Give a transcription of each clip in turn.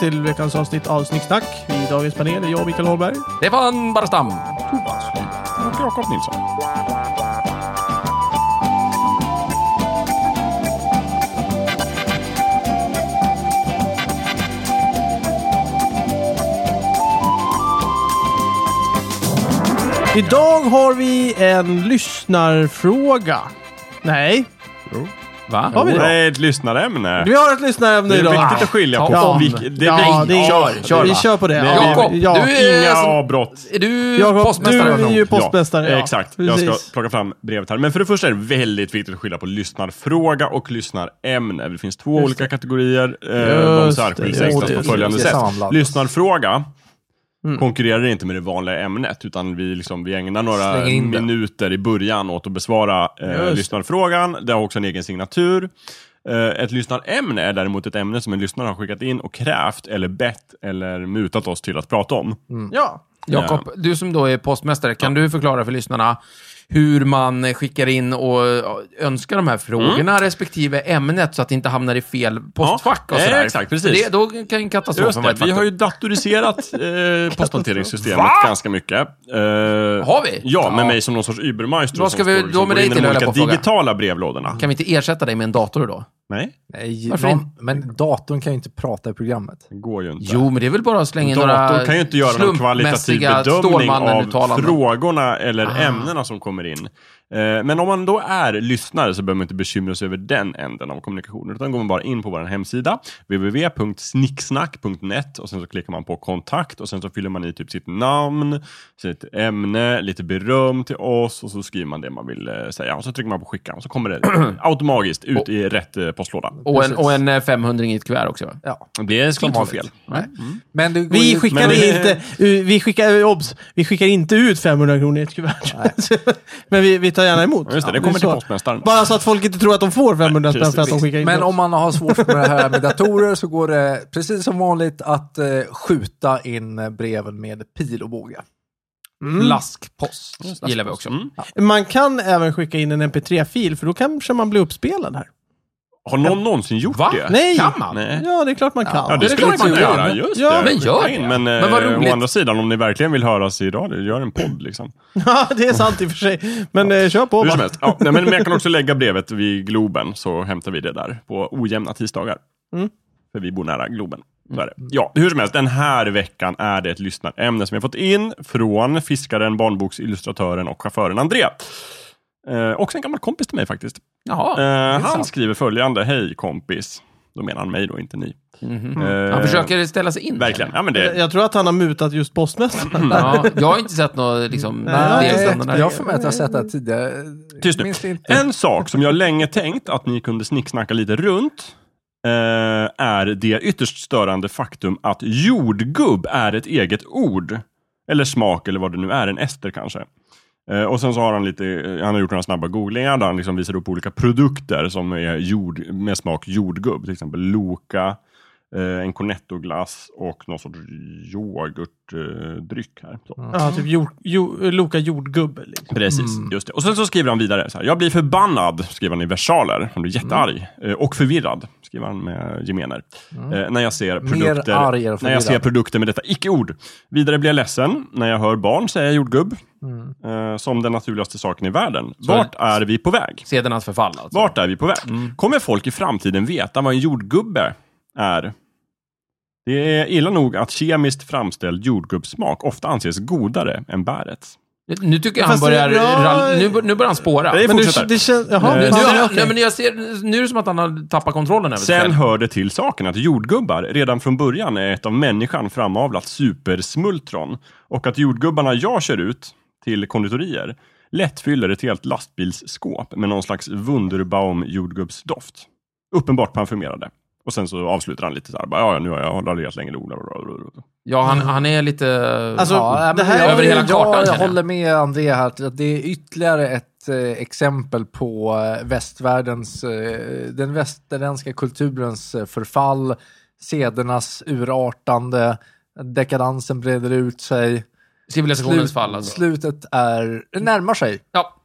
till veckans avsnitt av Snicksnack. I dagens panel är jag, Mikael Holmberg. Stefan Barstam. Thomas Lyberg och Jakob Nilsson. Idag har vi en lyssnarfråga. Nej, Va? Har vi det? Det är ett lyssnarämne. vi har ett lyssnarämne Det är idag. viktigt att skilja på. Ja. Vilk- det är Ja, viktigt. det är, Kör, kör, vi va? kör på det. Nej, Ja, Jakob, ja. du är Inga som- avbrott. Är du Jakob, postmästare? du är ju postmästare. Ja, Ja, exakt. Jag ska plocka fram brevet här. Men för det första är det väldigt viktigt att skilja på lyssnarfråga och lyssnarämne. Det finns två olika kategorier. Eh, de Just särskiljs det, just på följande Det sätt. Lyssnarfråga Mm. konkurrerar inte med det vanliga ämnet, utan vi, liksom, vi ägnar några minuter i början åt att besvara eh, lyssnarfrågan. Det har också en egen signatur. Eh, ett lyssnarämne är däremot ett ämne som en lyssnare har skickat in och krävt, eller bett, eller mutat oss till att prata om. Ja. Jakob, du som då är postmästare, kan du förklara för lyssnarna hur man skickar in och önskar de här frågorna respektive ämnet så att det inte hamnar i fel postfack och Ja, sådär? exakt, precis. Det, då kan katastrofen vara ett vi har ju datoriserat eh, posthanteringssystemet Va? ganska mycket. Eh, Har vi? Ja, med Ja. mig som någon sorts übermeister Vad ska vi då som med dig till, olika digitala brevlådorna. Kan vi inte ersätta dig med en dator då? Nej, Nej, Varför någon, inte? men datorn kan ju inte prata i programmet. det går ju inte. Jo, men det är väl bara att slänga in några Datorn kan ju inte göra någon kvalitativ bedömning av frågorna eller Ah. ämnena som kommer in. Eh, Men om man då är lyssnare så behöver man inte bekymra sig över den änden av kommunikationen. Utan går man bara in på vår hemsida, www.snicksnack.net och sen så klickar man på kontakt och sen så fyller man i typ sitt namn, sitt ämne, lite beröm till oss och så skriver man det man vill eh, säga. Och så trycker man på skicka och så kommer det automatiskt ut i rätt eh, postlåda. Och en, och en eh, 500 i ett kuvert också. va? Ja. Det skulle inte vara fel. Nej. Men det går Vi skickar men- inte, vi skickar, obs, vi skickar inte ut 500 kronor i ett kuvert. Men vi, vi tar gärna emot. Ja, Just det, det Ja, kommer till postmästaren. Bara så att folk inte tror att de får 500 spänn för att de skickar in Men om man har svårt med det här med datorer så går det precis som vanligt att eh, skjuta in eh, breven med pil och båge. Flaskpost gillar vi också. Mm. Man kan även skicka in en mp3-fil, för då kanske man blir uppspelad här. Har någon någonsin gjort Va? det? Nej! Kan man? Nej. Ja, det är klart man kan. Ja, det, det skulle man kunna göra. Just Ja, det. men gör det. Men, Men eh, vad roligt. å andra sidan, om ni verkligen vill höras i radio, gör en podd liksom. Ja, det är sant i och för sig. Men eh, kör på Hur som bara. helst. Ja, men, men jag kan också lägga brevet vid Globen, så hämtar vi det där på ojämna tisdagar. Mm. För vi bor nära Globen. Det. Ja, hur som helst, den här veckan är det ett lyssnarämne som jag fått in från fiskaren, barnboksillustratören och chauffören André. Eh, också en gammal kompis till mig faktiskt. Jaha. Eh, han sant. skriver följande, hej kompis. Då menar han mig då, inte ni. Mhm. Eh, Han försöker ställa sig in. Verkligen. Ja, men det, Jag, jag tror att han har mutat just postmästaren. Ja, jag har inte sett något liksom, Nej, jag för mig att jag har sett det tidigare. Tyst nu. Inte. En sak som jag länge tänkt att ni kunde snicksnacka lite runt eh, är det ytterst störande faktum att jordgubb är ett eget ord. Eller smak eller vad det nu är, en ester kanske. Eh, och sen så har han lite, eh, han har gjort några snabba googlingar där han liksom visar upp olika produkter som är jord, med smak jordgubb. Till exempel Loka, en cornettoglass och någon sorts yoghurtdryck här. Så. Ja, typ jord, jo, Loka jordgubbe. Liksom. Precis, just det. Och sen så skriver han vidare så här. Jag blir förbannad, skriver han i versaler. Han blir jättearg. Eh, Och förvirrad, skriver han med gemener. Eh, när jag ser produkter, när jag ser produkter med detta icke-ord. Vidare blir jag ledsen när jag hör barn säga jordgubb. Mm. Eh, som den naturligaste saken i världen. Vart är vi på väg? Sedernas förfall alltså. Vart är vi på väg? Kommer folk i framtiden veta vad en jordgubbe är? Det är illa nog att kemiskt framställd jordgubbssmak ofta anses godare än bärets. Nu tycker jag han Fast börjar, ja, nu, bör- nu börjar han spåra. Men fortsätter. det känns... Jaha, Eh, Nu, fan, nu, okej. nej, men jag ser, nu är det som att han har tappat kontrollen över sig Sen själv. hör det till saken att jordgubbar redan från början är ett av människan framavlat supersmultron. Och att jordgubbarna jag kör ut till konditorier lätt fyller ett helt lastbilsskåp med någon slags Wunderbaum jordgubbsdoft. Uppenbart parfymerade. Och sen så avslutar han lite så här, bara, ja, nu har jag raljerat länge nog. Ja, han, han är lite... Alltså, Ja, det här jag, över hela kartan, jag, jag. håller med André här. att Det är ytterligare ett eh, exempel på eh, västvärldens, eh, den västerländska kulturens förfall, sedernas urartande, dekadansen breder ut sig. civilisationens Slut- fall alltså. Slutet är, närmar sig. Ja.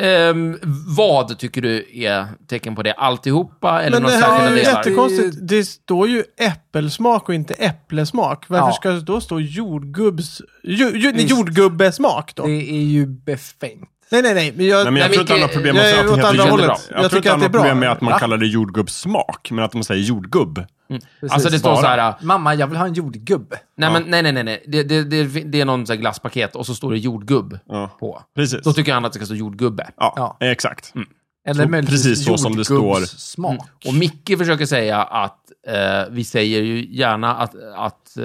Ehm, vad tycker du är tecken på det? Alltihopa eller några det är särskilda delar? jättekonstigt. Det står ju äppelsmak och inte äpplesmak. Varför Ja. ska det då stå jordgubbs... Ju, ju, jordgubbesmak då? Det är ju befängt. Nej, nej, nej. Men jag, Nej, men jag Nej, tror inte han har problem med är att åt det hållet. jordgubb. Jag Jag tror inte han att det har är bra. problem med att man kallar det jordgubbssmak, men att man säger jordgubb. Precis. Alltså det står så här... Mamma, jag vill ha en jordgubb. Nej, men, nej, nej, nej. nej. Det, det, det, det är någon så här glasspaket och så står det jordgubb Ja, på. precis. Då tycker han att det ska stå jordgubbe. Ja, Ja. exakt. Eller Så precis så som det står. jordgubbssmak. Och Micke försöker säga att eh, vi säger ju gärna att, att eh,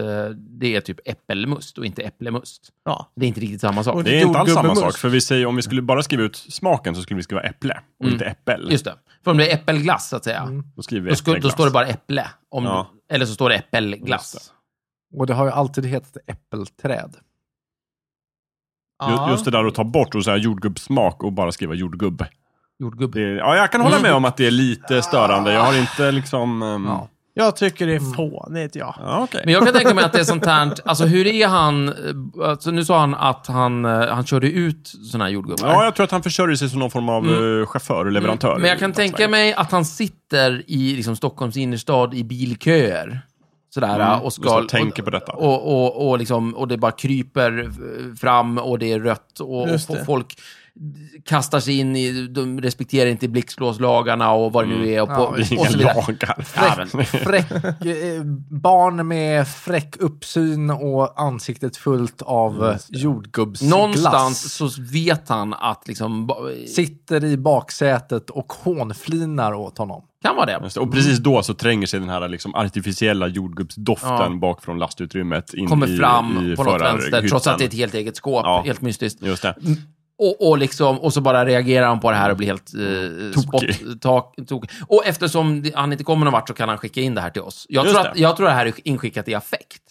det är typ äppelmust och inte äpplemust. ja. Det är inte riktigt samma sak. Och Det är inte alls samma sak, för vi säger om vi skulle bara skriva ut smaken så skulle vi skriva äpple och inte äppel. Just det. För om det är äppelglass, så att säga, Då skriver vi då, sku, då står det bara äpple. Om, Ja. Eller så står det Just äppelglass. Och det har ju alltid hetat äppelträd. Ju- Just det där att ta bort och säga jordgubbssmak och bara skriva jordgubb. Jordgubb. Det, ja, jag kan hålla med om att det är lite störande. Jag har inte liksom... Um, Ja. Jag tycker det är fånigt, ja. ja, okej. Men jag kan tänka mig att det är sånt här, alltså hur är han, alltså nu sa han att han, eh, han körde ut såna här jordgubbar. Ja, jag tror att han försörjer sig som någon form av Mm. eh, chaufför och leverantör. Men jag kan tänka dagsläget. mig att han sitter i liksom, Stockholms innerstad i bilköer. Sådär, Mm, och ska... det, tänker på detta. Och, och, och, liksom, och det bara kryper eh, fram och det är rött och, och det. folk kastar sig in i, de respekterar inte blixtlåslagarna och vad det nu är. Och, på, Ja, och så vidare. lagar. Fräck, fräck, eh, barn med fräck uppsyn och ansiktet fullt av jordgubbsglass. Någonstans så vet han att liksom, Sitter i baksätet och hånflinar åt honom. kan vara det. Och precis då så tränger sig den här liksom artificiella jordgubbsdoften Ja. bak från lastutrymmet in Kommer i, fram i på något vänster, förarhytten. trots att det är ett helt eget skåp. Ja. Helt mystiskt. Just det. Och, och, liksom, och så bara reagerar han på det här och blir helt eh, Tokig. tak, tok. Och eftersom han inte kommer någon vart så kan han skicka in det här till oss. Jag, Just tror att, det. jag tror det här är inskickat i affekt.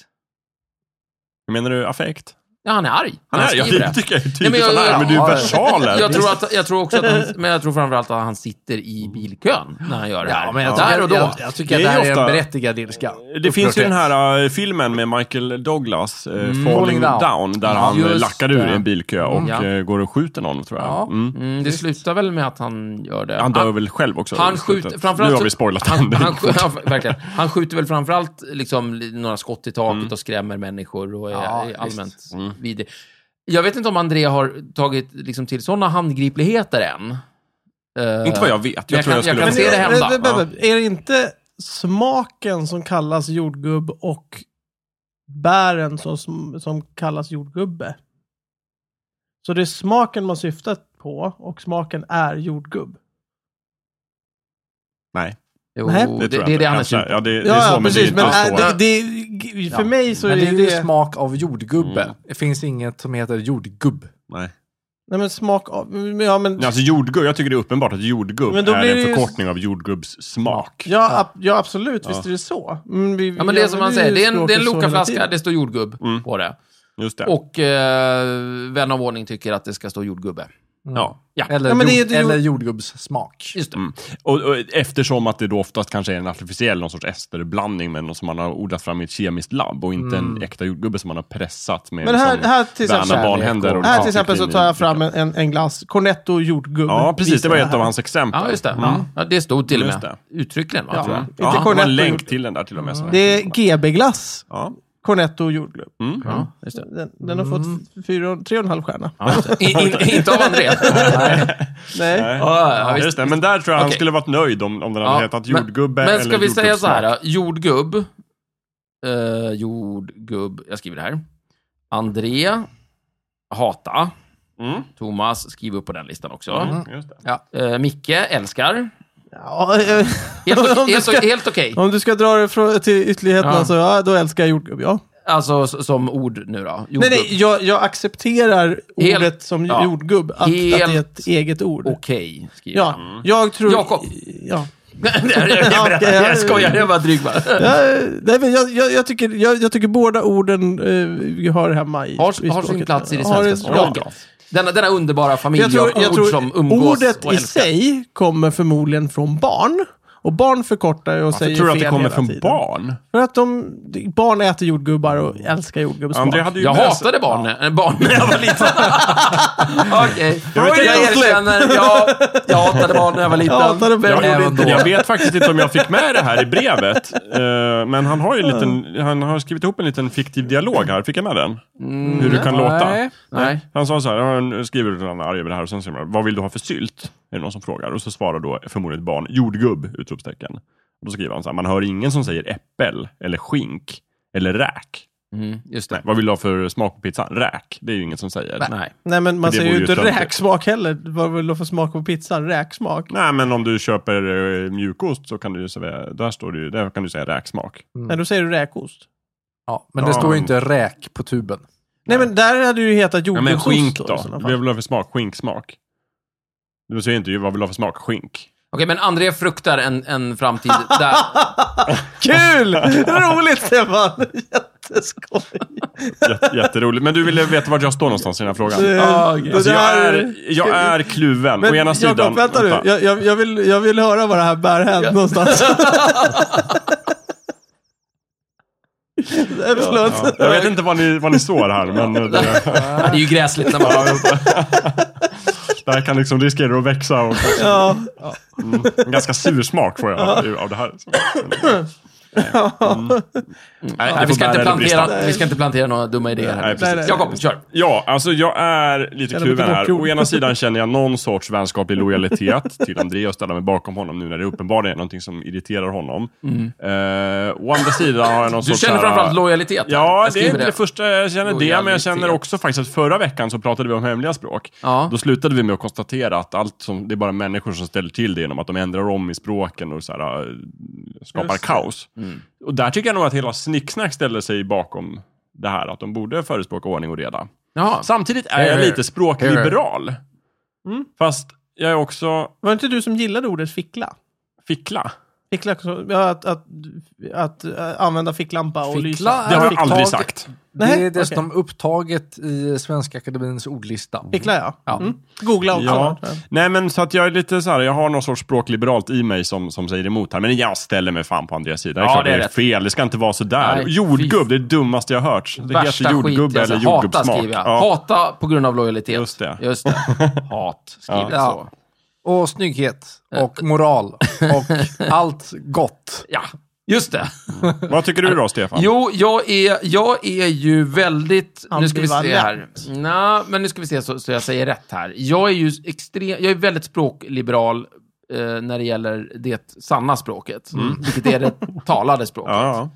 Menar du affekt? Ja, han är arg. Han är, jag skriver det. tycker jag är Nej, tydligt men jag- han är, men det är versaler. Jag tror, att, jag tror också att han, men jag tror framförallt att han sitter i bilkön när han gör det här. Ja, men jag Där tycker, och då. jag, jag tycker Det att är det här är ofta- en berättigad ilska. Det finns ju den här äh, filmen med Michael Douglas, äh, Falling Falling Down, Down. där Ja, han just lackar ur i en bilkö och Ja. äh, går och skjuter någon, tror jag. Ja. Mm. Mm, det slutar väl med att han gör det. Han dör väl själv också. Han skjuter, framförallt Nu har vi spoilat han, han, ja, verkligen. han skjuter väl framförallt liksom, li- några skott i taket Mm. och skrämmer människor och är, Ja, är allmänt Mm. Vidrig. Jag vet inte om André har tagit liksom, till sådana handgripligheter än. Eh, Inte vad jag vet. Jag, jag tror kan- jag skulle... jag kan se det hända. Men, men, men, Är det inte smaken som kallas jordgubb och bären som, som, som kallas jordgubbe? Så det är smaken man syftar på och smaken är jordgubb. Nej, Jo, Nej. det, det, det, är det han är Kanske. sur på. Ja, det, det är Ja, så, ja men precis. det Men är inte äh, så. det, det, för Ja. mig så är det det... är ju smak av jordgubbe. Mm. Det finns inget som heter jordgubb. Nej. nej, men smak av... Ja, men, Alltså jordgubb, jag tycker det är uppenbart att jordgubb Men då är en det ju- förkortning av jordgubbssmak. ja, ab- ja, absolut. Ja. Visst är det så. Men vi, Ja, men det är som man säger, det är en, det är en så Loka-flaska, det står jordgubb Mm. på det. Just det. Och eh, vän av ordning tycker att det ska stå jordgubbe. Ja. Ja, Eller, Ja, men det är jord, ju- eller jordgubbssmak. just det. Mm. Och, och eftersom att det då oftast kanske är en artificiell, någon sorts esterblandning med något som man har odlat fram i ett kemiskt labb och inte Mm. en äkta jordgubbe som man har pressat med Men här, liksom, här till exempel, barnhänder. och här till lite exempel så tar jag fram en, en, en glass. Cornetto jordgubb. Ja, precis. Det var ett av hans exempel. Ja, just det. Mm. Ja. Det stod till och med det. uttryckligen, va, Ja. tror jag. Inte Ja, har cornetto en länk till den där till och med. Det är GB-glass. Ja. Cornetto jordgubb. Mm. Ja, just det. Den, den har fått fyra, tre och en halv stjärna. Ja, det. In, in, inte av André. Nej. Nej. Ja, ja. Just det, men där tror jag han skulle varit nöjd om, om den hade Ja, hetat men- jordgubbe Men eller ska vi säga så här, jordgubb. Eh, jordgubb, jag skriver det här. André, hata. Mm. Thomas, skriv upp på den listan också. Ja, just det. Eh, Micke, älskar. Ja, eh, Helt, Om okej- du helt, ska- helt okej. om du ska dra det från, till ytterligheterna Ja. så ja, då älskar jag jordgubb. Ja. Alltså som ord nu då. Jordgubb. Nej, nej, jag, jag accepterar Helt- ordet som ja. jordgubb. Att, att det är ett eget ord. Okej, skriver Ja, jag tror... Jakob. Ja. jag. jag, jag, skojar, jag var dryg bara. Ja, nej, men jag, jag, jag, tycker, jag, jag tycker båda orden eh, har hemma i Har, i har sin plats i det svenska språket. Denna, denna underbara familj Jag tror, av jag ord tror som umgås ordet i sig kommer förmodligen från barn. Och barn förkortar ju och Varför säger tror du att det kommer hela från tiden. barn? För att de, barn äter jordgubbar och älskar jordgubbssmak. André hade ju Jag läst- hatade barn, äh, barn när jag var liten. Okej, Jag jag erkänner. Jag, jag hatade barn när jag var liten. Jag hatade barn. Vem gjorde Även inte då. det? Jag vet faktiskt inte om jag fick med det här i brevet. eh, men han har ju en liten, han har skrivit ihop en liten fiktiv dialog här. Fick jag med den? Hur det kan låta. Nej. Nej. Han sa så här, han skriver att han är arg över det här och sen säger han, vad vill du ha för sylt? Är det någon som frågar? Och så svarar då förmodligen ett barn, jordgubb! Utropstecken. Och då skriver han så här, man hör ingen som säger äppel, eller skink, eller räk. Mm, just Nej, vad vill du ha för smak på pizzan? Räk, det är ju ingen som säger. Nej, Nej. Nej, men man För säger ju inte räksmak heller. Vad vill du få smak på pizzan? Räksmak? men om du köper eh, mjukost så kan du ju säga, där står det ju, där kan du säga räksmak. Nej, då säger du räkost. Ja, men det Ja. står ju inte räk på tuben. Nej, men där hade det ju hetat Ja, men jordgubbsost skink då. Vad vill du ha för smak? Skinksmak? Du säger inte vad vill du ha för smak? Skink. Okej, men André fruktar en, en framtid där... Kul! Roligt Stefan! Jätteskoj. Jätte, jätteroligt. Men du ville veta vart jag står någonstans i den här frågan? Eh, okej. det Alltså, jag, är, jag är kluven. Men Å ena sidan... vänta nu. Jag, jag, jag, vill, jag vill höra vad det här bär hän någonstans. Nej, Förlåt. Ja, jag vet inte vad ni, vad ni står här, men det, Det är ju gräsligt när man... det här kan liksom riskera att växa. Och, Ja. mm, en ganska sur smak får jag av av det här. Så. Mm. Nej, det vi, ska inte plantera, vi ska inte plantera några dumma idéer här. Nej. Jakob, kör. Ja, alltså jag är lite Känner kluven här. Å ena sidan känner jag någon sorts vänskaplig lojalitet till André och ställa mig bakom honom nu när det uppenbarligen är någonting som irriterar honom. Eh, å andra sidan har jag någon Mm. Du sorts... känner så här- framförallt lojalitet. Ja, det är inte det första jag känner det, men jag Lojalitet. känner också faktiskt att förra veckan så pratade vi om hemliga språk. Ja. Då slutade vi med att konstatera att allt som, det är bara människor som ställer till det genom att de ändrar om i språken och så här, äh, skapar Just det. kaos. Mm. Och där tycker jag nog att hela Snicksnack ställer sig bakom det här, att de borde förespråka ordning och reda. Jaha. Samtidigt är jag lite språkliberal. Mm. Fast jag är också Var det inte du som gillade ordet fickla? fickla. Fickla, ja, att, att, att, äh, använda ficklampa och lysa. Fickla Det har är jag aldrig upptaget- sagt. Det Nej, är dessutom upptaget i Svenska Akademins ordlista. Fickla ja. Ja. Mm. Googla också. Ja. Nej men så att jag är lite så här, jag har någon sorts språkliberalt i mig som, som säger emot här. Men jag ställer mig fan på Andreas sida. Det är Ja, klart det är det är rätt. fel. Det ska inte vara sådär. Nej, jordgubb, det är det dummaste jag har hört. Det Värsta heter jordgubbe skit, alltså. eller Hata jordgubbssmak. skriver jag. Ja. Hata på grund av lojalitet. Just det. Just det. Hat skriver Ja. jag så. Och snygghet. Och moral. Och allt gott. Ja, just det. Vad tycker du då, Stefan? Jo, jag är, jag är ju väldigt... Nu ska vi se här. Nej, men nu ska vi se så, så jag säger rätt här. Jag är ju extrem, jag är väldigt språkliberal eh, när det gäller det sanna språket. Vilket är det talade språket. Ja, ja.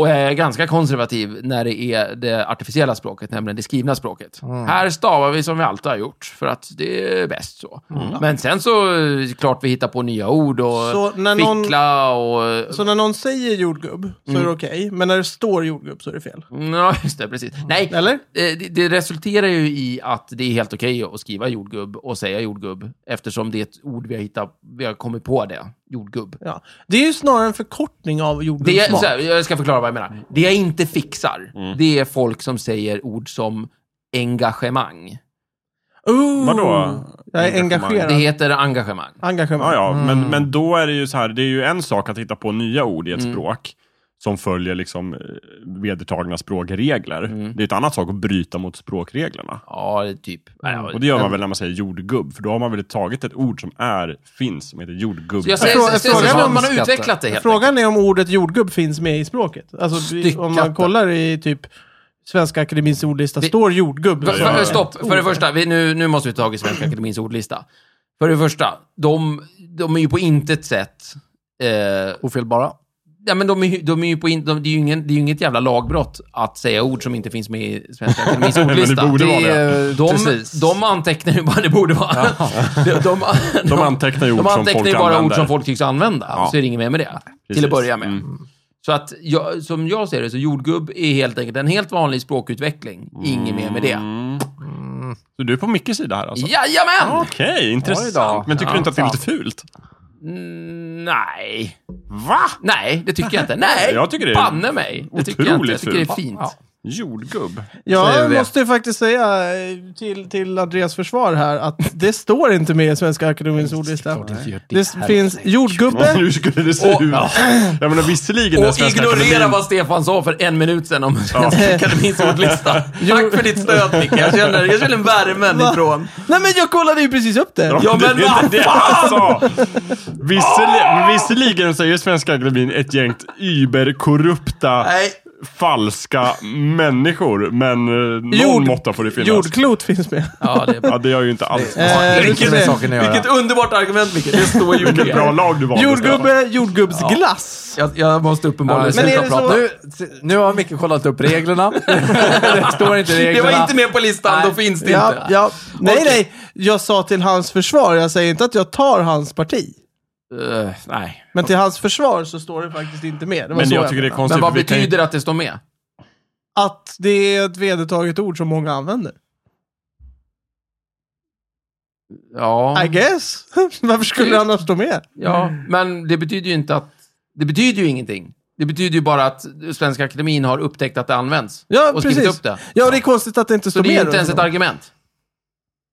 Och är ganska konservativ när det är det artificiella språket, nämligen det skrivna språket. Här stavar vi som vi alltid har gjort, för att det är bäst så. Men sen så, klart vi hittar på nya ord och Så någon- fickla och... Så när någon säger jordgubb så Mm. är det okej, men när det står jordgubb så är det fel. Ja, just det, precis. Nej, Eller? eh, det, det resulterar ju i att det är helt okej att skriva jordgubb och säga jordgubb, eftersom det är ett ord vi har hittat, vi har kommit på det, jordgubb. Ja. Det är ju snarare en förkortning av Det är, jordgubbssmak. så här, jag ska förklara vad jag menar. Det jag inte fixar, det är folk som säger ord som engagemang. Ooh, Vadå? Jag är engagerad. Det heter engagemang. Engagemang. Ja, ja. Men, Mm. men då är det ju så här, det är ju en sak att hitta på nya ord i ett Mm. språk som följer liksom eh, vedertagna språkregler. Mm. Det är ett annat sak att bryta mot språkreglerna. Ja, typ. Och det gör man väl när man säger jordgubb, för då har man väl tagit ett ord som är, finns, som heter jordgubb. Så jag säger, Frå- frågan så är att om man har utvecklat det helt Frågan är om ordet jordgubb finns med i språket. Alltså, om man kollar i typ Svenska Akademins ordlista Vi- står jordgubb. För, för, stopp, för det första, vi, nu, nu måste vi ta tag i Svenska Akademins ordlista. För det första, de, de är ju på intet sätt... Eh, Ofelbara. Ja, men de är, ju- de är ju på in, de, det, är ju ingen, det är ju inget jävla lagbrott att säga ord som inte finns med i Svenska Akademins Men det ordlista. borde det. är- de, precis. de antecknar ju bara, det borde vara. De, de, De antecknar ju ord de som antecknar folk bara ord som folk tycks använda. Ja. Så är det inget mer med det. Till Precis. att börja med. Mm. Så att, jag, som jag ser det, så jordgubb är helt enkelt en helt vanlig språkutveckling. Inget mer med det. Mm. Så du är på Mickes sida här alltså? Jajamän! Okej, Oj intressant. Men tycker Ja, du inte att det är lite fult? Mm, nej. Va? Nej, det tycker jag inte. Nej, Jag tycker det är banne mig. Det tycker jag inte. Jag tycker det är fint. Ja. Jordgubb. Jag säger vi. måste faktiskt säga eh, till, till Andreas försvar här att det står inte med i Svenska Akademins ordlista. Det Herregud. finns Ja, jordgubbe. hur skulle det se Och- ut? Jag menar visserligen Och ignorera Akademin- vad Stefan sa för en minut sedan om Svenska Akademins ordlista. Tack för ditt stöd, Micke. Jag känner, jag känner värmen Va? ifrån. Nej men jag kollade ju precis upp det. Ja, det, men det, vad det han sa! Visserligen, visserligen är Svenska Akademin ett gäng überkorrupta, Nej, falska människor. Men eh, någon Jord- måtta får det finnas. Jordklot finns med. ja, det är. Ja, det gör ju inte alls. Eh, Har vi inte ska med se. saken att göra. Vilket underbart argument, Micke. Det står ju Vilket bra lag du valde. Jordgubbe, jordgubbsglass. Jag, jag måste uppenbarligen Men är sluta det prata. så- Nu, nu har Micke kollat upp reglerna. det står inte i Det reglerna. var inte med på listan, då finns det Ja, inte. ja. Nej, nej. Jag sa till hans försvar. Jag säger inte att jag tar hans parti. Eh, nej. Men till hans försvar så står det faktiskt inte med. Det var Men så jag tycker det är konstigt. Men vad kan betyder det att det står med? Att det är ett vedertaget ord som många använder. Ja. I guess. Varför skulle det annars stå med? Ja, men det betyder ju inte att... Det betyder ju ingenting. Det betyder ju bara att Svenska Akademin har upptäckt att det används. Ja, och precis. upp det. Ja, det är konstigt att det inte Så står det med. är inte ens ett argument.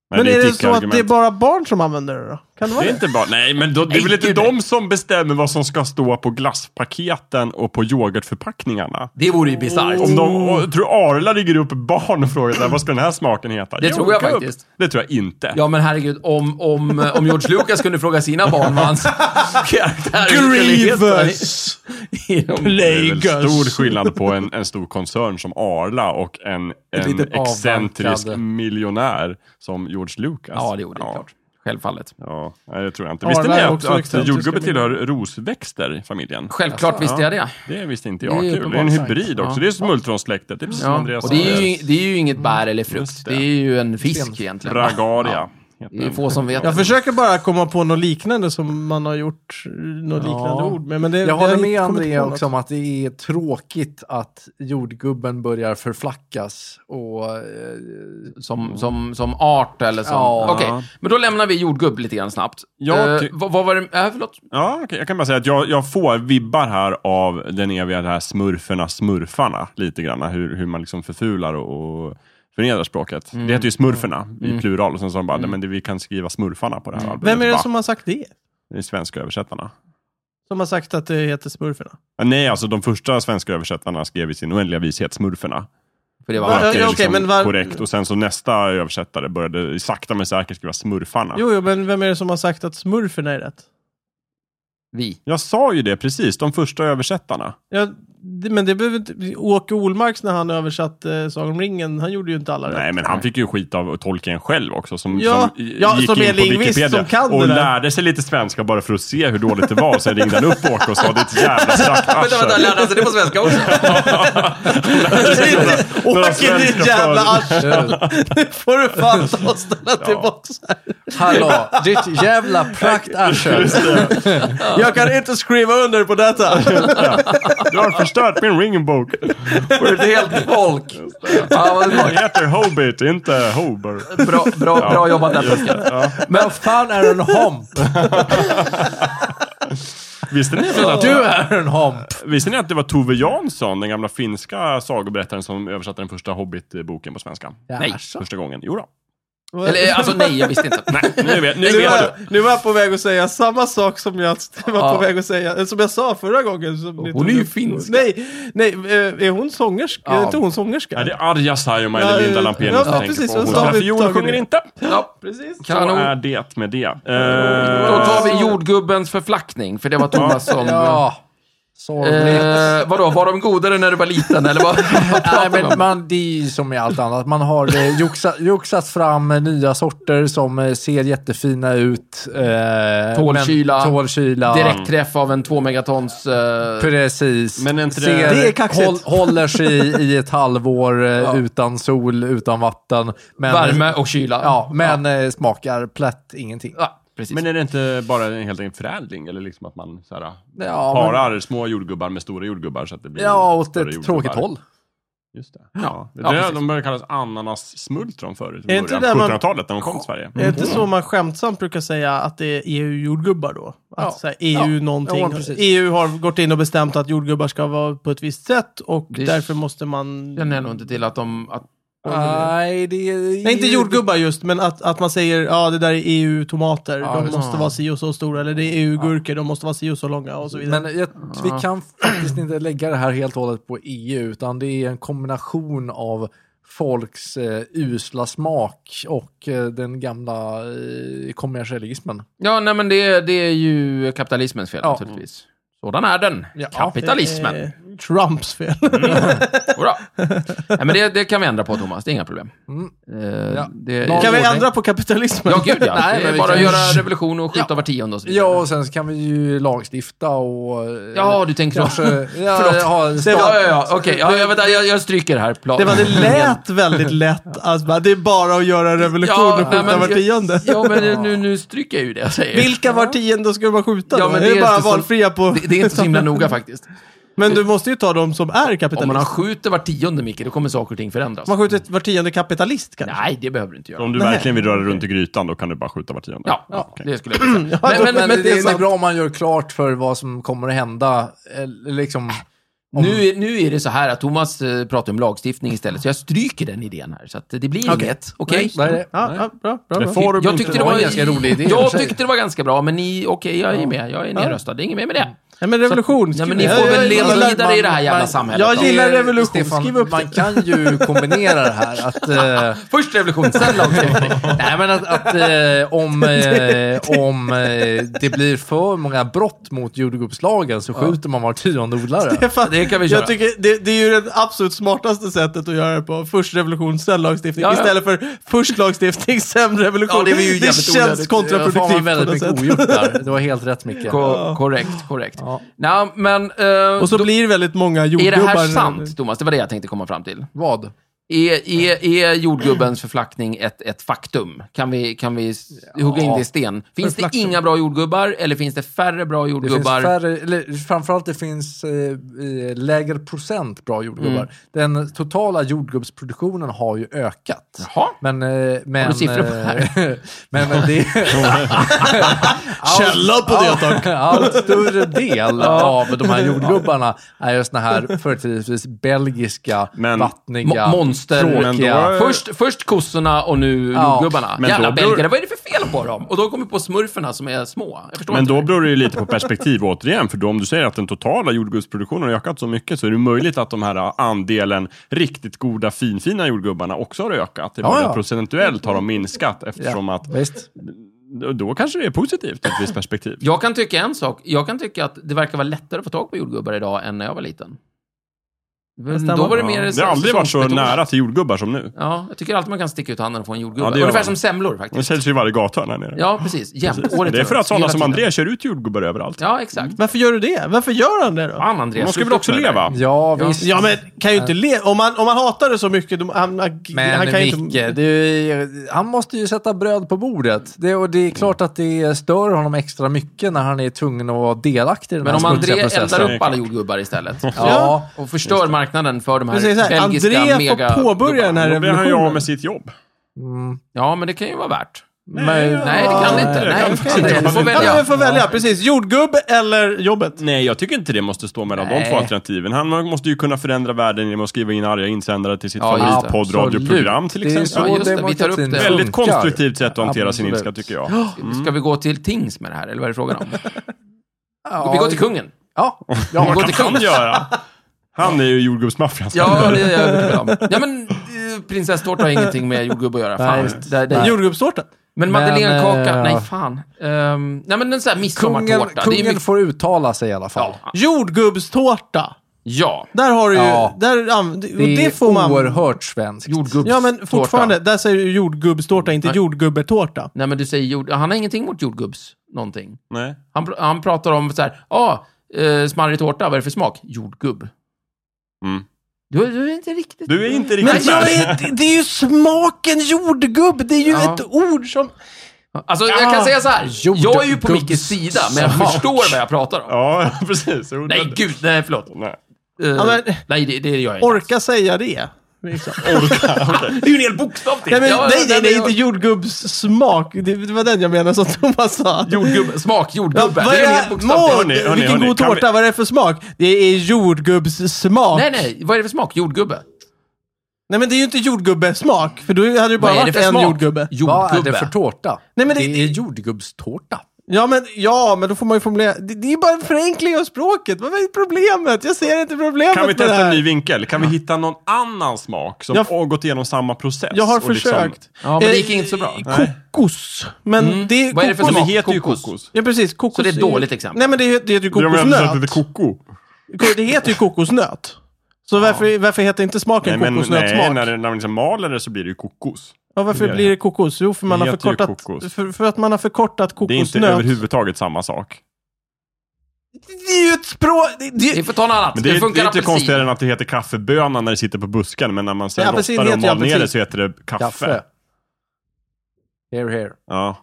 Men är det så att det är bara barn som använder det då? Kan det Det vara är det? inte bara, nej men då, det är väl inte de som bestämmer vad som ska stå på glasspaketen och på yoghurtförpackningarna. Det vore ju bisarrt. Om de, och, tror Arla ligger upp barn och frågar där, vad ska den här smaken heta? Det tror jag faktiskt. Det tror jag inte. Ja, men herregud, om, om, om George Lucas kunde fråga sina barn vad hans karaktär Grievous! inom- det är väl Plagueis. stor skillnad på en, en stor koncern som Arla och en, en excentrisk miljonär som George Lucas. Ja, det gjorde det klart. Självfallet. Ja, nej, det tror jag inte. Arla Visste ni att, att jordgubbe tillhör rosväxter i familjen? Självklart visste jag det. Det visste inte Det jag. är Kul. Det är en hybrid också. Ja. Det är smultronsläktet. Det är precis som Ja. Andreas Och det är, ju, det är ju inget bär eller frukt. det. Det är ju en fisk egentligen. Bragaria. Det är få som vet Jag försöker bara komma på något liknande som man har gjort, något Ja. liknande ord med. Men det, Jag håller med inte kommit André på något. också om att det är tråkigt att jordgubben börjar förflackas. Och, eh, Som, som, som art eller som... Ja. Okej, men då lämnar vi jordgubb lite grann snabbt. Ja, Eh, ty- vad, vad var det... Äh, förlåt. Ja, okej. jag kan bara säga att jag, jag får vibbar här av den eviga det här smurferna, smurfarna lite grann. Hur, hur man liksom förfular och, och förnedrar språket. Mm. Det heter ju smurferna i plural och sen sa de bara, nej men det, vi kan skriva smurfarna på det här albumet. Vem är det Va? som har sagt det? Det är svenska översättarna. Som har sagt att det heter Smurferna? Ja, nej, alltså de första svenska översättarna skrev i sin oändliga vishet smurferna. För det var... Ja, okej, liksom men var- korrekt. Och sen så nästa översättare började sakta men säkert skriva smurfarna. Jo, jo, men vem är det som har sagt att Smurferna är rätt? Vi. Jag sa ju det precis, de första översättarna. Ja, men det behöver inte... Åke Olmarks när han översatte Sagan om ringen, han gjorde ju inte alla rätt. Nej, men han fick ju skit av Tolkien själv också. Som, Ja, som i- ja, gick som är in på Wikipedia som kan och lärde sig lite svenska bara för att se hur dåligt det var. Sen ringde han upp Åke och sa det är ett jävla Vänta, vänta, strackarsel. lärde han sig det på svenska också? Åke svenska jävla för- arsel! Nu får du fan ta och ställa tillbaka här. hallå, ditt jävla praktarsel. Jag kan inte skriva under på detta. Du har förstört min ringbok. För ett helt folk. Ja, vad bra. Det heter Hobbit, inte Hober. Bra, bra, bra jobbat där, Pascal. Men vad fan är en homp? Visste ni, att, Du är en homp. visste ni att det var Tove Jansson, den gamla finska sagoberättaren, som översatte den första Hobbit-boken på svenska? Nej. Första gången. Jo då. Eller alltså nej, jag visste inte. Nej. Nu vet, nu Nu vet var, du. nu var jag på väg att säga samma sak som jag var Ja. på väg att säga, eh, som jag sa förra gången. Hon är ju finska. Nej, nej, eh, är hon sångerska? Ja. Är inte hon sångerska? Ja, det är Arja Saijonmaa eller Linda ja, Lampenius ja, tänker precis, på. och Hon så har spelar vi fiol, tagit sjunger det. inte. Ja, Precis. Så kanon. är det med det. Då Eh, tar vi jordgubbens förflackning, för det var Thomas som... Ja, sorgligt. Eh, vadå, var de godare när du var liten, eller vad, vad Nej, men om? man, det är ju som med allt annat. Man har eh, joxat fram nya sorter som eh, ser jättefina ut. Eh, Tål kyla. men- Tål kyla. Direktträff av en två megatons... Eh, Precis. Men inte det- Ser, Det är kaxigt. håll, håller sig i, i ett halvår eh, Ja. utan sol, utan vatten. Men, värme och kyla. Ja, men eh, smakar plätt ingenting. Ja, precis. Men är det inte bara en helt enkelt förädling? Eller liksom att man så här, Ja, men, parar små jordgubbar med stora jordgubbar så att det blir ja åt ett jordgubbar? tråkigt håll. Just det. Ja. Ja. Det Ja, de började kallas ananas-smultron förut. I inte början. det man- 1700-talet när de kom till Sverige. Är det inte så man skämtsamt brukar säga att det är EU-jordgubbar då? Att Ja. här, EU Ja. någonting. EU har gått in och bestämt att jordgubbar ska vara på ett visst sätt och Det- därför måste man... känner jag nog inte till att de... Att, Nej, det är... Nej, inte jordgubbar just, men att, att man säger ja det där är EU-tomater, Ja, de måste vara si och så stora, eller det är EU-gurkor, de måste vara si och så långa och så vidare. Men jag, vi kan faktiskt inte lägga det här helt och hållet på EU, utan det är en kombination av folks eh, usla smak och eh, den gamla eh, kommersialismen. ja, nej men det, det är ju kapitalismens fel Ja. naturligtvis. Sådan är den. Ja. Kapitalismen. Trumps fel. Jodå. Nej, men det, det kan vi ändra på, Thomas. Det är inga problem. Mm. Eh, Ja. det, kan vi ordning. ändra på kapitalismen? Ja, gud ja. Nej, det är vi bara kan- göra revolution och skjuta var tionde och så vidare. Ja, och sen så kan vi ju lagstifta och... eh, Ja, du tänker så. kanske... Ja, Förlåt. ha, Det var- Ja, ja, ja. Okej, ja, jag, vänta, jag, jag stryker här. Plan. Det, var, det lät väldigt lätt. Alltså, det är bara att göra revolution Ja, och nej, skjuta men- var tionde. Ja, men nu, nu stryker jag ju det jag säger. Vilka var tionde ska man skjuta Ja, då? men det är det är bara så- valfria på... Det, det är inte så himla noga faktiskt. Men du måste ju ta de som är Om man kapitalister. skjuter var tionde, Micke, då kommer saker och ting förändras. Man skjuter var tionde kapitalist kanske? Nej, det behöver du inte göra. Om du Nej. verkligen vill röra runt i grytan, då kan du bara skjuta var tionde. Ja, Okej. det skulle jag vilja säga. Ja, Men, men, men, det, det är är, det är bra om man gör klart för vad som kommer att hända. eh, Liksom, om- nu, är- nu är det så här att Thomas eh, pratar om lagstiftning istället, så jag stryker den idén här. Så att det blir inget. Okej? Nej, nej. Ja, ja, bra, bra, bra. Jag tyckte det var en ganska rolig idé Jag tyckte det var ganska bra, men ni, okej, jag är med. Jag är nedröstad. Det är inget mer med det. Ja, men revolution. Ja, men ni får väl leva jag- vidare i det här jävla man- samhället. jag då. gillar Eh, revolution. Stefan, Skriv upp man det. kan ju kombinera det här. Att, eh, Först revolution, sen lagstiftning. nej, men att, att eh, om, eh, om det blir för många brott mot jordgubbslagen så skjuter man var tionde odlare. Stefan, Det kan vi köra. Jag tycker det, det är ju det absolut smartaste sättet att göra det på. Först revolution, sen lagstiftning. Ja, ja. Istället för först lagstiftning, sen revolution. Ja, det jävligt känns onödigt. Det kontraproduktivt var väldigt mycket ogjort där. Det var helt rätt Micke. Ko- korrekt, korrekt. Ja. Nej, men... eh, Och så då- blir det väldigt många Är jordgubbar. det här sant, Thomas? Det var det jag tänkte komma fram till. Vad? Är, är, är jordgubbens förflackning ett, ett faktum? Kan vi, kan vi hugga in det i sten? Finns det Förflackning. inga bra jordgubbar, eller finns det färre bra Det finns jordgubbar? färre, eller framförallt det finns eh, eh, lägre procent bra jordgubbar. Mm. Den totala jordgubbsproduktionen har ju ökat. Jaha. Men, eh, men, du siffror på det här? men, men det... Källa på det, tack. Allt större del av de här jordgubbarna är just såna här företrädesvis belgiska, Men- vattniga, Mo- monster. tråkiga. Men då- Först, först kossorna och nu Ja. jordgubbarna. Men Jävla då beror- belgare, vad är det för fel på dem? Och då kommer vi på smurferna som är små. Men då det. beror det ju lite på perspektiv återigen, för då om du säger att den totala jordgubbsproduktionen har ökat så mycket så är det möjligt att de här andelen riktigt goda finfina jordgubbarna också har ökat. Det är Ja, ja. procentuellt har de minskat eftersom att Visst. då kanske det är positivt ur ett visst perspektiv. Jag kan tycka en sak. Jag kan tycka att det verkar vara lättare att få tag på jordgubbar idag än när jag var liten. Stämmer. Då var det Ja, mer det har aldrig varit så nära till jordgubbar som nu. Ja, jag tycker alltid man kan sticka ut handen och få en jordgubbe. Ja, Ungefär man. som semlor De faktiskt. säljs ju i varje gathörn här nere. Ja, precis. Jämt. Året det är för att sådana som. André kör ut jordgubbar överallt. Ja, exakt. Varför gör du det? Varför gör han det då? Fan, Andreas. De ska väl också leva? Ja, visst. Ja, men kan ju inte le... Om man, om man hatar det så mycket, då, han, han, Men han kan Micke, inte... det är, han måste ju sätta bröd på bordet. Det, och det är klart att det stör honom extra mycket när han är tvungen att vara delaktig i den Men här om André eldar upp alla jordgubbar istället. Ja. Och förstör marknaden för de här så här, belgiska André mega... får påbörja den här Då blir han ju av revolutionen. med sitt jobb. Mm. Ja, men det kan ju vara värt. Men, Nej, det kan det inte. det Nej, kan det André, inte. du får Ja, Ja, välja. men får välja, precis. Jordgubb eller jobbet. Nej, jag tycker inte det måste stå mellan de Nej. två alternativen. Han måste ju kunna förändra världen genom att skriva in arga insändare till sitt Ja, det. favoritpoddradioprogram till Det är exempel. så Ja, just det. Vi tar upp det. Väldigt konstruktivt sätt att hantera sin ilska tycker jag. Ska vi gå till tings med det här, eller vad är det frågan om? Ja, Vi går till kungen. Ja, Ja, vi går kan till göra? Han är ju jordgubbsmaffian. Ja, det är jag övertygad om. Ja, men eh, prinsesstårta har ingenting med jordgubbe att göra. Nej, Det, det. Jordgubbstårta. Men madeleinekaka, eh, nej fan. Um, nej men en sån här kungen, midsommartårta. det är kungen mycket... får uttala sig i alla fall. Ja. Jordgubbstårta. ja. Där har du ju... Ja. Där, an- Det, det, är får man... oerhört svenskt. Jordgubbstårta. Ja, men fortfarande. Där säger du jordgubbstårta, inte Nej. jordgubbetårta. Nej, men du säger jord... Han har ingenting mot jordgubbs någonting. Nej. Han, pr- han pratar om så här, ja, ah, eh, smarrig tårta, vad är det för smak? Jordgubb. Mm. Du, du är inte riktigt... Du är inte Men riktigt jag med. är, det är ju smaken jordgubb! Det är ju Ja. ett ord som... Alltså, jag kan Ja. säga så här. Jag är ju på Mickes sida, men jag smak. förstår vad jag pratar om. Ja, precis. Nej, det- gud, nej, förlåt. Nej. Eh, Ja, men- nej, det, det gör jag inte. Orka säga det. Liksom. Det är ju en hel bokstav till. Nej, men, Ja, nej, nej, nej, inte jordgubbssmak. Det, det var den jag menade som Thomas sa. Jordgubbe, smak, Ja, jordgubbe. vad det är en är hel det? bokstav. Maud, Hörni, hörni, vilken hörni, god kan vi- tårta. Vad är det för smak? Det är jordgubbssmak. Nej, nej, vad är det för smak? Jordgubbe. Nej, men det är ju inte jordgubbesmak. För då hade det bara varit en smak? jordgubbe. Jordgubbe. Vad är det för tårta? Nej, men det- det är jordgubbstårta. Ja men, ja, men då får man ju formulera. Det, det är bara en förenkling av språket. Vad är problemet? Jag ser inte problemet Kan vi med det testa här. en ny vinkel? Kan vi hitta någon annan smak som Jag- har gått igenom samma process? Jag har liksom- försökt. Ja, men det Eh, gick inte så bra. Nej. Kokos. Men Mm. det är Vad är det för smak? det heter ju Kokos. Ja precis, kokos Så det är ett dåligt exempel? Nej men det det heter ju Jag menar att det kokosnöt. heter koko. Det heter ju kokosnöt. Så varför, varför heter inte smaken Nej, men nej, kokosnötssmak? när, det- när man liksom maler det så blir det ju kokos. Ja, varför det- blir det kokos? Jo, för man Det har förkortat... kokos. För, för att man har förkortat Det är inte kokosnöt. överhuvudtaget samma sak. Det är ju ett språk... Det, det, Vi får ta något annat. Men det, är, det funkar är inte apelsin. konstigare än att det heter kaffeböna när det sitter på busken, men när man sen Ja, rostar det och mal ner det så heter det kaffe. Kaffe. Here, here. Ja.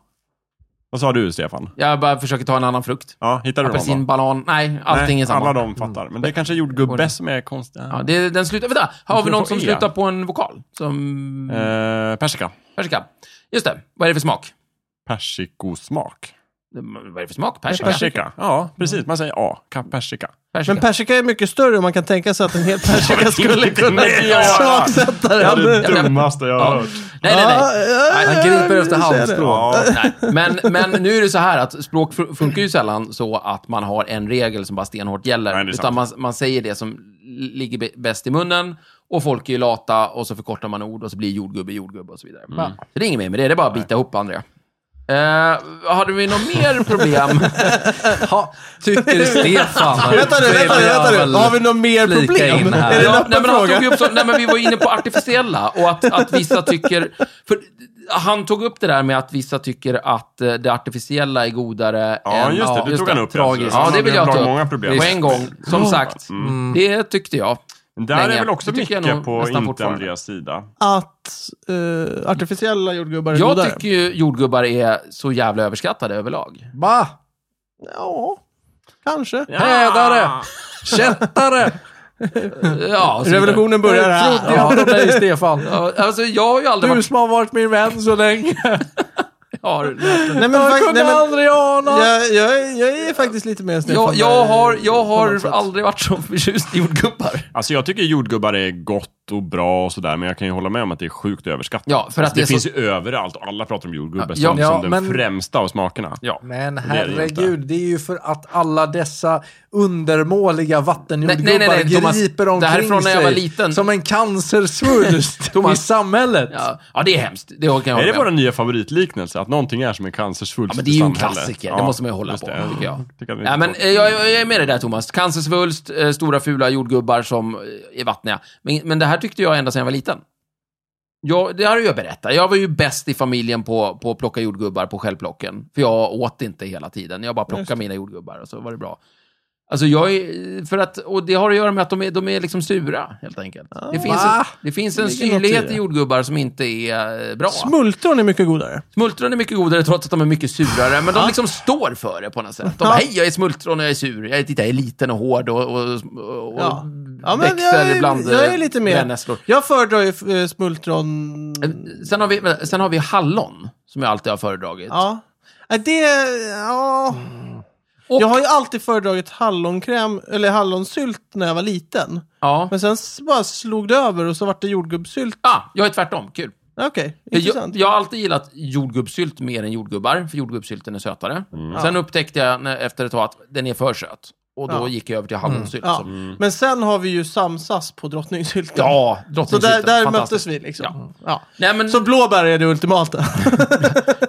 Vad sa du, Stefan? Jag bara försöker ta en annan frukt. Ja, hittar du Apelsin, dem banan. Nej, allting Nej, är samma. Alla de fattar. Men det är kanske jordgubbe som är konstiga. Ja, det, den slutar... Vänta, har vi någon som E. slutar på en vokal? Som... Eh, persika. Persika. Just det. Vad är det för smak? Persikosmak. Vad är det för smak? Persika? Persika. Ja, precis. Man säger A. Ka- Persika. Persika. men persika är mycket större och man kan tänka sig att en hel persika skulle kunna ja. smaksätta Det är den. det dummaste jag har Ja. hört. Nej, nej, nej. Ja, Han griper efter jag ser det. halmstrå. Ja. Nej, men, men nu är det så här att språk fun- funkar ju sällan så att man har en regel som bara stenhårt gäller. Nej, det är utan man, man säger det som ligger bäst i munnen och folk är ju lata och så förkortar man ord och så blir jordgubbe jordgubbe och så vidare. Mm. Så det är inget mer med det, det är bara att bita ihop Andrea. Eh, hade vi något mer problem? Ha, tycker Stefan. Vänta nu, vänta nu, vänta nu. Har vi något mer problem? Är det en Ja, öppen nej, men han tog upp så, nej, men vi var inne på artificiella och att, att vissa tycker... För han tog upp det där med att vissa tycker att eh, det artificiella är godare Ja, än... just det. Det tog han upp. tragiskt. Ja, det vill jag ta upp. många problem. På en gång, som sagt. Det tyckte jag. Men Där länge. är väl också jag mycket på inte. Andreas sida. Att eh, artificiella jordgubbar är Jag godare? tycker ju jordgubbar är så jävla överskattade överlag. Va? Ja, kanske. Hädare! Kättare! Ja. Revolutionen börjar här. trodde jag dig, Stefan. Ja, alltså, jag har ju aldrig Du varit... som har varit min vän så länge. Har, Nej, men, Jag kunde nej, men, aldrig ana. jag, jag, är- jag är faktiskt lite mer Stefan. jag, jag har, jag har aldrig varit så förtjust i jordgubbar. Alltså jag tycker jordgubbar är gott och bra och sådär, men jag kan ju hålla med om att det är sjukt överskattat. Ja, för att alltså, det, det finns så- ju överallt och alla pratar om jordgubbe Ja, som, ja, som den men- främsta av smakerna. Ja. Men det det herregud, det är ju för att alla dessa undermåliga vattenjordgubbar Nej, nej, nej, nej, Thomas. griper Det omkring här är från när jag sig var liten. som en cancersvulst i Thomas. samhället. Ja, ja, det är hemskt. Det kan jag hålla Är det med vår nya favoritliknelse? Att någonting är som en cancersvulst Ja, men det är ju en samhället? klassiker. Det måste man ju hålla på, det. tycker jag. Tycker Ja, men eh, jag, jag är med dig där Thomas. Cancersvulst, eh, stora fula jordgubbar som eh, är vattniga. Men, men det här tyckte jag ända sedan jag var liten. Jag, det har jag berättat. Jag var ju bäst i familjen på, på att plocka jordgubbar på självplocken. För jag åt inte hela tiden. Jag bara plockade mina jordgubbar och så var det bra. Alltså jag är, för att, och det har att göra med att de är, de är liksom sura, helt enkelt. det, finns en, det finns en syrlighet i jordgubbar som inte är eh, bra. Smultron är mycket godare. Smultron är mycket godare trots att de är mycket surare, men de liksom står för det på något sätt. De bara, hej, jag är smultron och jag är sur. Jag är, titta, jag är liten och hård och, och, och Ja. Ja, men växer jag är- ibland jag är eh, lite med. brännässlor. Jag föredrar ju eh, smultron... Sen har, vi, sen har vi hallon, som jag alltid har föredragit. Ja. Nej, Det... Ja. Och, Jag har ju alltid föredragit hallonkräm, eller hallonsylt när jag var liten. ja. Men sen bara slog det över och så vart det jordgubbssylt. Ah, jag är tvärtom, kul. Okej, Jag, intressant. jag har alltid gillat jordgubbssylt mer än jordgubbar, för jordgubbssylten är sötare. Mm. Sen upptäckte jag när, efter ett tag att den är för söt. Och då Ja. gick jag över till hallonsylt. Ja. Så- Men sen har vi ju samsas på drottningsylten. Ja, Så drottningsylten. där, där fantastiskt. möttes vi liksom. Ja. Ja. Nej, men, Så blåbär är det ultimata.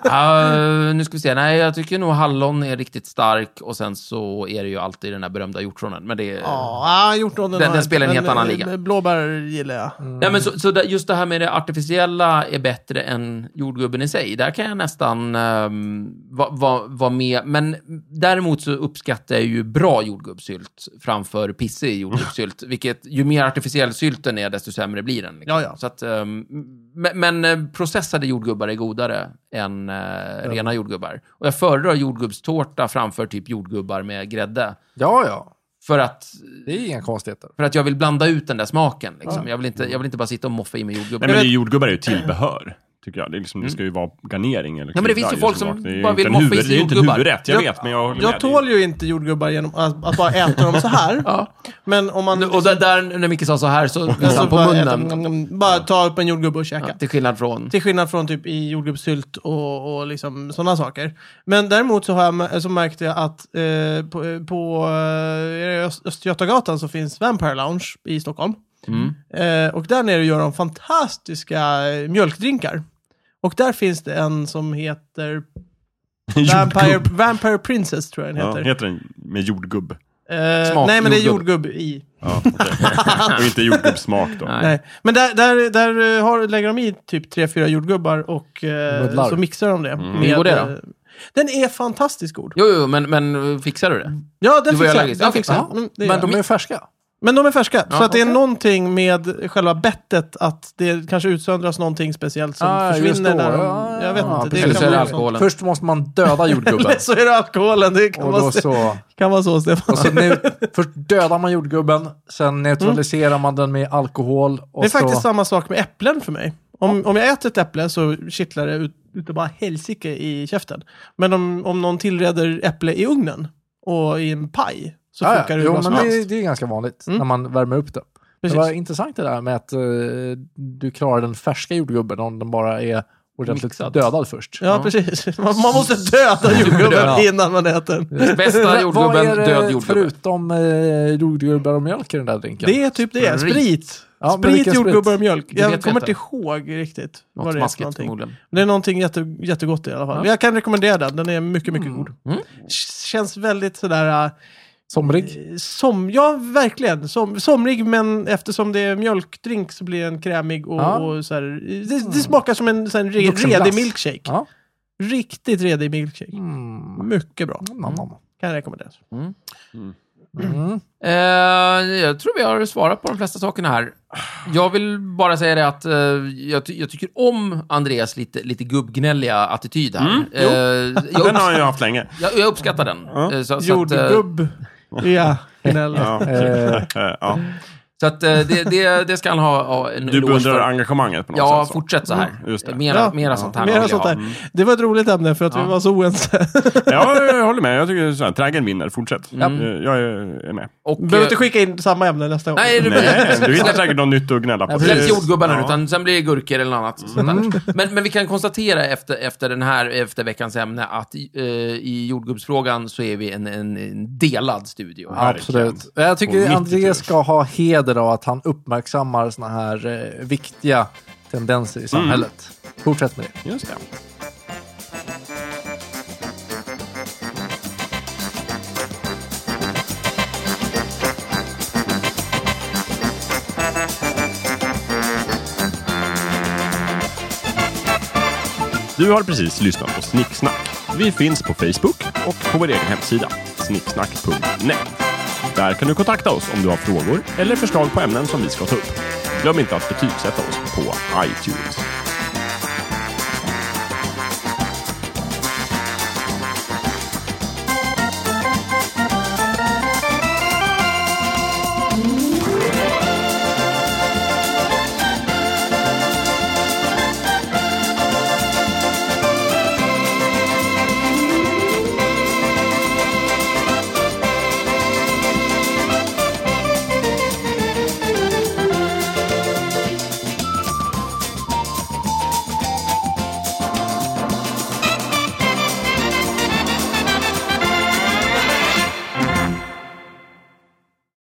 Uh, nu ska vi se. Nej, jag tycker nog hallon är riktigt stark och sen så är det ju alltid den där berömda hjortronen. Men det är... Ja, hjortronen Den- den spelar en helt annan eh, liga. Blåbär gillar jag. Nej, men så, så just det här med det artificiella är bättre än jordgubben i sig. Där kan jag nästan um, vara va, va med. Men däremot så uppskattar jag ju bra jordgubbssylt framför pissig jordgubbssylt. vilket, ju mer artificiell sylten är, desto sämre blir den. Liksom. Ja, ja. Så att, ehm, men, men eh, processade jordgubbar är godare än eh, rena jordgubbar. Och jag föredrar jordgubbstårta framför typ jordgubbar med grädde. Ja, ja. För att, Det är inga konstigheter. för att jag vill blanda ut den där smaken. Liksom. Jag, vill inte, jag vill inte bara sitta och moffa i mig jordgubbar. Nej, men jordgubbar är ju tillbehör. Tycker jag. Det, är liksom, det ska ju vara garnering eller Mm. Ja, men det finns ju folk smak. som Det är ju bara inte vill moffa i sig Det är ju inte en jordgubbar. huvudrätt, jag Jag- vet, men jag håller med Jag dig. tål ju inte jordgubbar genom att, att bara äta dem så här. Ja. Men om man... Och där, där, när Micke sa så här, så visade så han på bara, äta, munnen. mm, mm, bara ta upp en jordgubbe och käka. Ja, till skillnad från... Till skillnad från typ i jordgubbssylt och, och liksom sådana saker. Men däremot så, har jag, så märkte jag att eh, på, på eh, Öst- Östgötagatan så finns Vampire Lounge i Stockholm. Mm. Eh, och där nere gör de fantastiska eh, mjölkdrinkar. Och där finns det en som heter Vampire. Vampire Princess tror jag den Ja, heter. heter den med jordgubb? Eh, nej men det är jordgubb. i. Ja, okej. Och inte jordgubbssmak då? Nej. Nej. Men där, där, där eh, har, lägger de i typ tre fyra jordgubbar och eh, så mixar de det. Mm. Hur går det då? eh, Den är fantastiskt god. Jo, jo, men, men fixar du det? Ja, den Du fixar jag. Den Okej, fixar ja. Mm, det Men de är färska. Men de är färska. Ja, så att det är någonting med själva bettet att det kanske utsöndras någonting speciellt som Ah, försvinner när de, Ja, Jag vet ja, inte. precis. Kan så det alkoholen. Först måste man döda jordgubben. Eller så är det alkoholen. Det kan, vara, så, kan vara så, Stefan. Och så nu, först dödar man jordgubben, sen neutraliserar man den med alkohol. Och det är så, faktiskt samma sak med äpplen för mig. Om, om jag äter ett äpple så kittlar det ut, utav bara helsike i käften. Men om, om någon tillreder äpple i ugnen och i en paj så Ja, ja. funkar det jo, bra men som det, helst. det är ganska vanligt Mm. när man värmer upp det. Precis. Det var intressant det där med att eh, du klarar den färska jordgubben om den bara är ordentligt Mixad. dödad först. Ja, precis. Man, man måste döda jordgubben Ja. innan man äter den. Bästa Vad jordgubben, är det död jordgubbe. förutom eh, jordgubbar och mjölk i den där drinken? Det är typ det. Sprit. Sprit. Ja, men sprit, vilken sprit? jordgubbar och mjölk. Det Jag vi kommer inte. inte ihåg riktigt vad Något det är för smaskigt någonting. förmodligen. Det är någonting jätte, jättegott i alla fall. Jag kan rekommendera den. Den är mycket, mycket god. Mm. K- Känns väldigt sådär... Somrig? eh, Som, ja, verkligen. Som, somrig, men eftersom det är mjölkdrink så blir den krämig och, Ja. och så här, det, det smakar som en, så här, re, redig milkshake. Ja. Riktigt redig milkshake. Mm. Mycket bra. Nam, nam. Kan rekommenderas. Mm. Eh, jag tror vi har svarat på de flesta sakerna här. Jag vill bara säga det att eh, jag, ty- jag tycker om Andreas lite, lite gubbgnälliga attityd här. Mm, Eh, jag, Den har jag haft länge. jag, jag uppskattar den. Eh, så, så att, eh, Jordgubb. Ja, gnäll. Ja. Eh, ja. Så att eh, det, det, det ska han ha, ha en Du beundrar engagemanget på något Ja, sätt? så. fortsätt så här. Mm, just det. Mera, Ja. mera sånt här. Mera sånt ha. där. Det var ett roligt ämne för att Ja. vi var så oense. Ja, jag håller med. Jag tycker så här, trädgården vinner. Fortsätt. Mm. Eh, Jag är med. Och, Behöver eh, inte skicka in samma ämne nästa gång. Nej, du- Nej, du hittar säkert något nytt att gnälla på. Släpp jordgubbarna ja. utan sen blir det gurkor eller något annat. Mm. Men, men vi kan konstatera efter, efter den här, efter veckans ämne, att i, eh, i jordgubbsfrågan så är vi en, en, en delad studio. Ja. Absolut. Jag tycker André ska ha heder av att han uppmärksammar såna här eh, viktiga tendenser i samhället. Fortsätt med det. Just det. Du har precis lyssnat på Snicksnack. Vi finns på Facebook och på vår egen hemsida, snicksnack.net. Där kan du kontakta oss om du har frågor eller förslag på ämnen som vi ska ta upp. Glöm inte att betygsätta oss på iTunes.